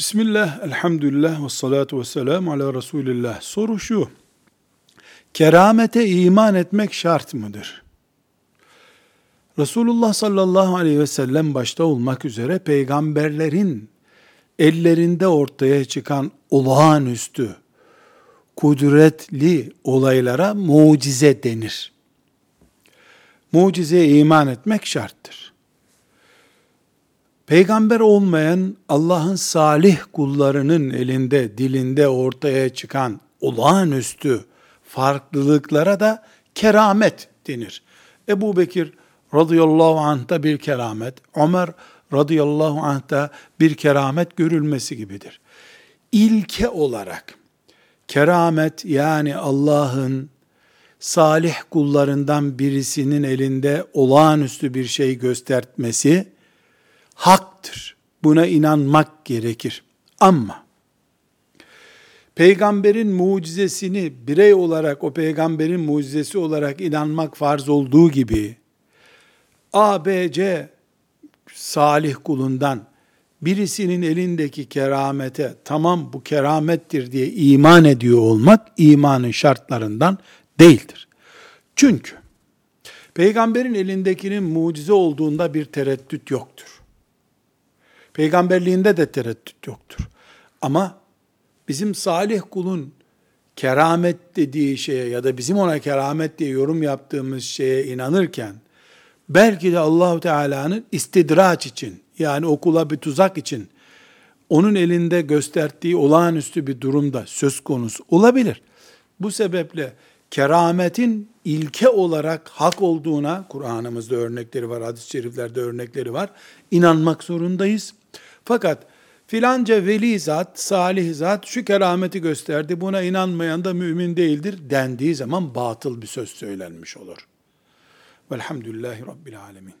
Bismillah, elhamdülillah ve salatu ve selamu ala Resulillah. Soru şu, keramete iman etmek şart mıdır? Resulullah sallallahu aleyhi ve sellem başta olmak üzere peygamberlerin ellerinde ortaya çıkan olağanüstü, kudretli olaylara mucize denir. Mucizeye iman etmek şarttır. Peygamber olmayan Allah'ın salih kullarının elinde, dilinde ortaya çıkan olağanüstü farklılıklara da keramet denir. Ebu Bekir radıyallahu anh'ta bir keramet, Ömer radıyallahu anh'ta bir keramet görülmesi gibidir. İlke olarak keramet yani Allah'ın salih kullarından birisinin elinde olağanüstü bir şey göstermesi haktır. Buna inanmak gerekir. Ama peygamberin mucizesini birey olarak o peygamberin mucizesi olarak inanmak farz olduğu gibi A, B, C salih kulundan birisinin elindeki keramete tamam bu keramettir diye iman ediyor olmak imanın şartlarından değildir. Çünkü peygamberin elindekinin mucize olduğunda bir tereddüt yoktur. Peygamberliğinde de tereddüt yoktur. Ama bizim salih kulun keramet dediği şeye ya da bizim ona keramet diye yorum yaptığımız şeye inanırken belki de Allahu Teala'nın istidraç için yani okula bir tuzak için onun elinde gösterdiği olağanüstü bir durumda söz konusu olabilir. Bu sebeple kerametin ilke olarak hak olduğuna Kur'an'ımızda örnekleri var, hadis-i şeriflerde örnekleri var. İnanmak zorundayız. Fakat filanca veli zat, salih zat şu kerameti gösterdi, buna inanmayan da mümin değildir dendiği zaman batıl bir söz söylenmiş olur. Velhamdülillahi Rabbil Alemin.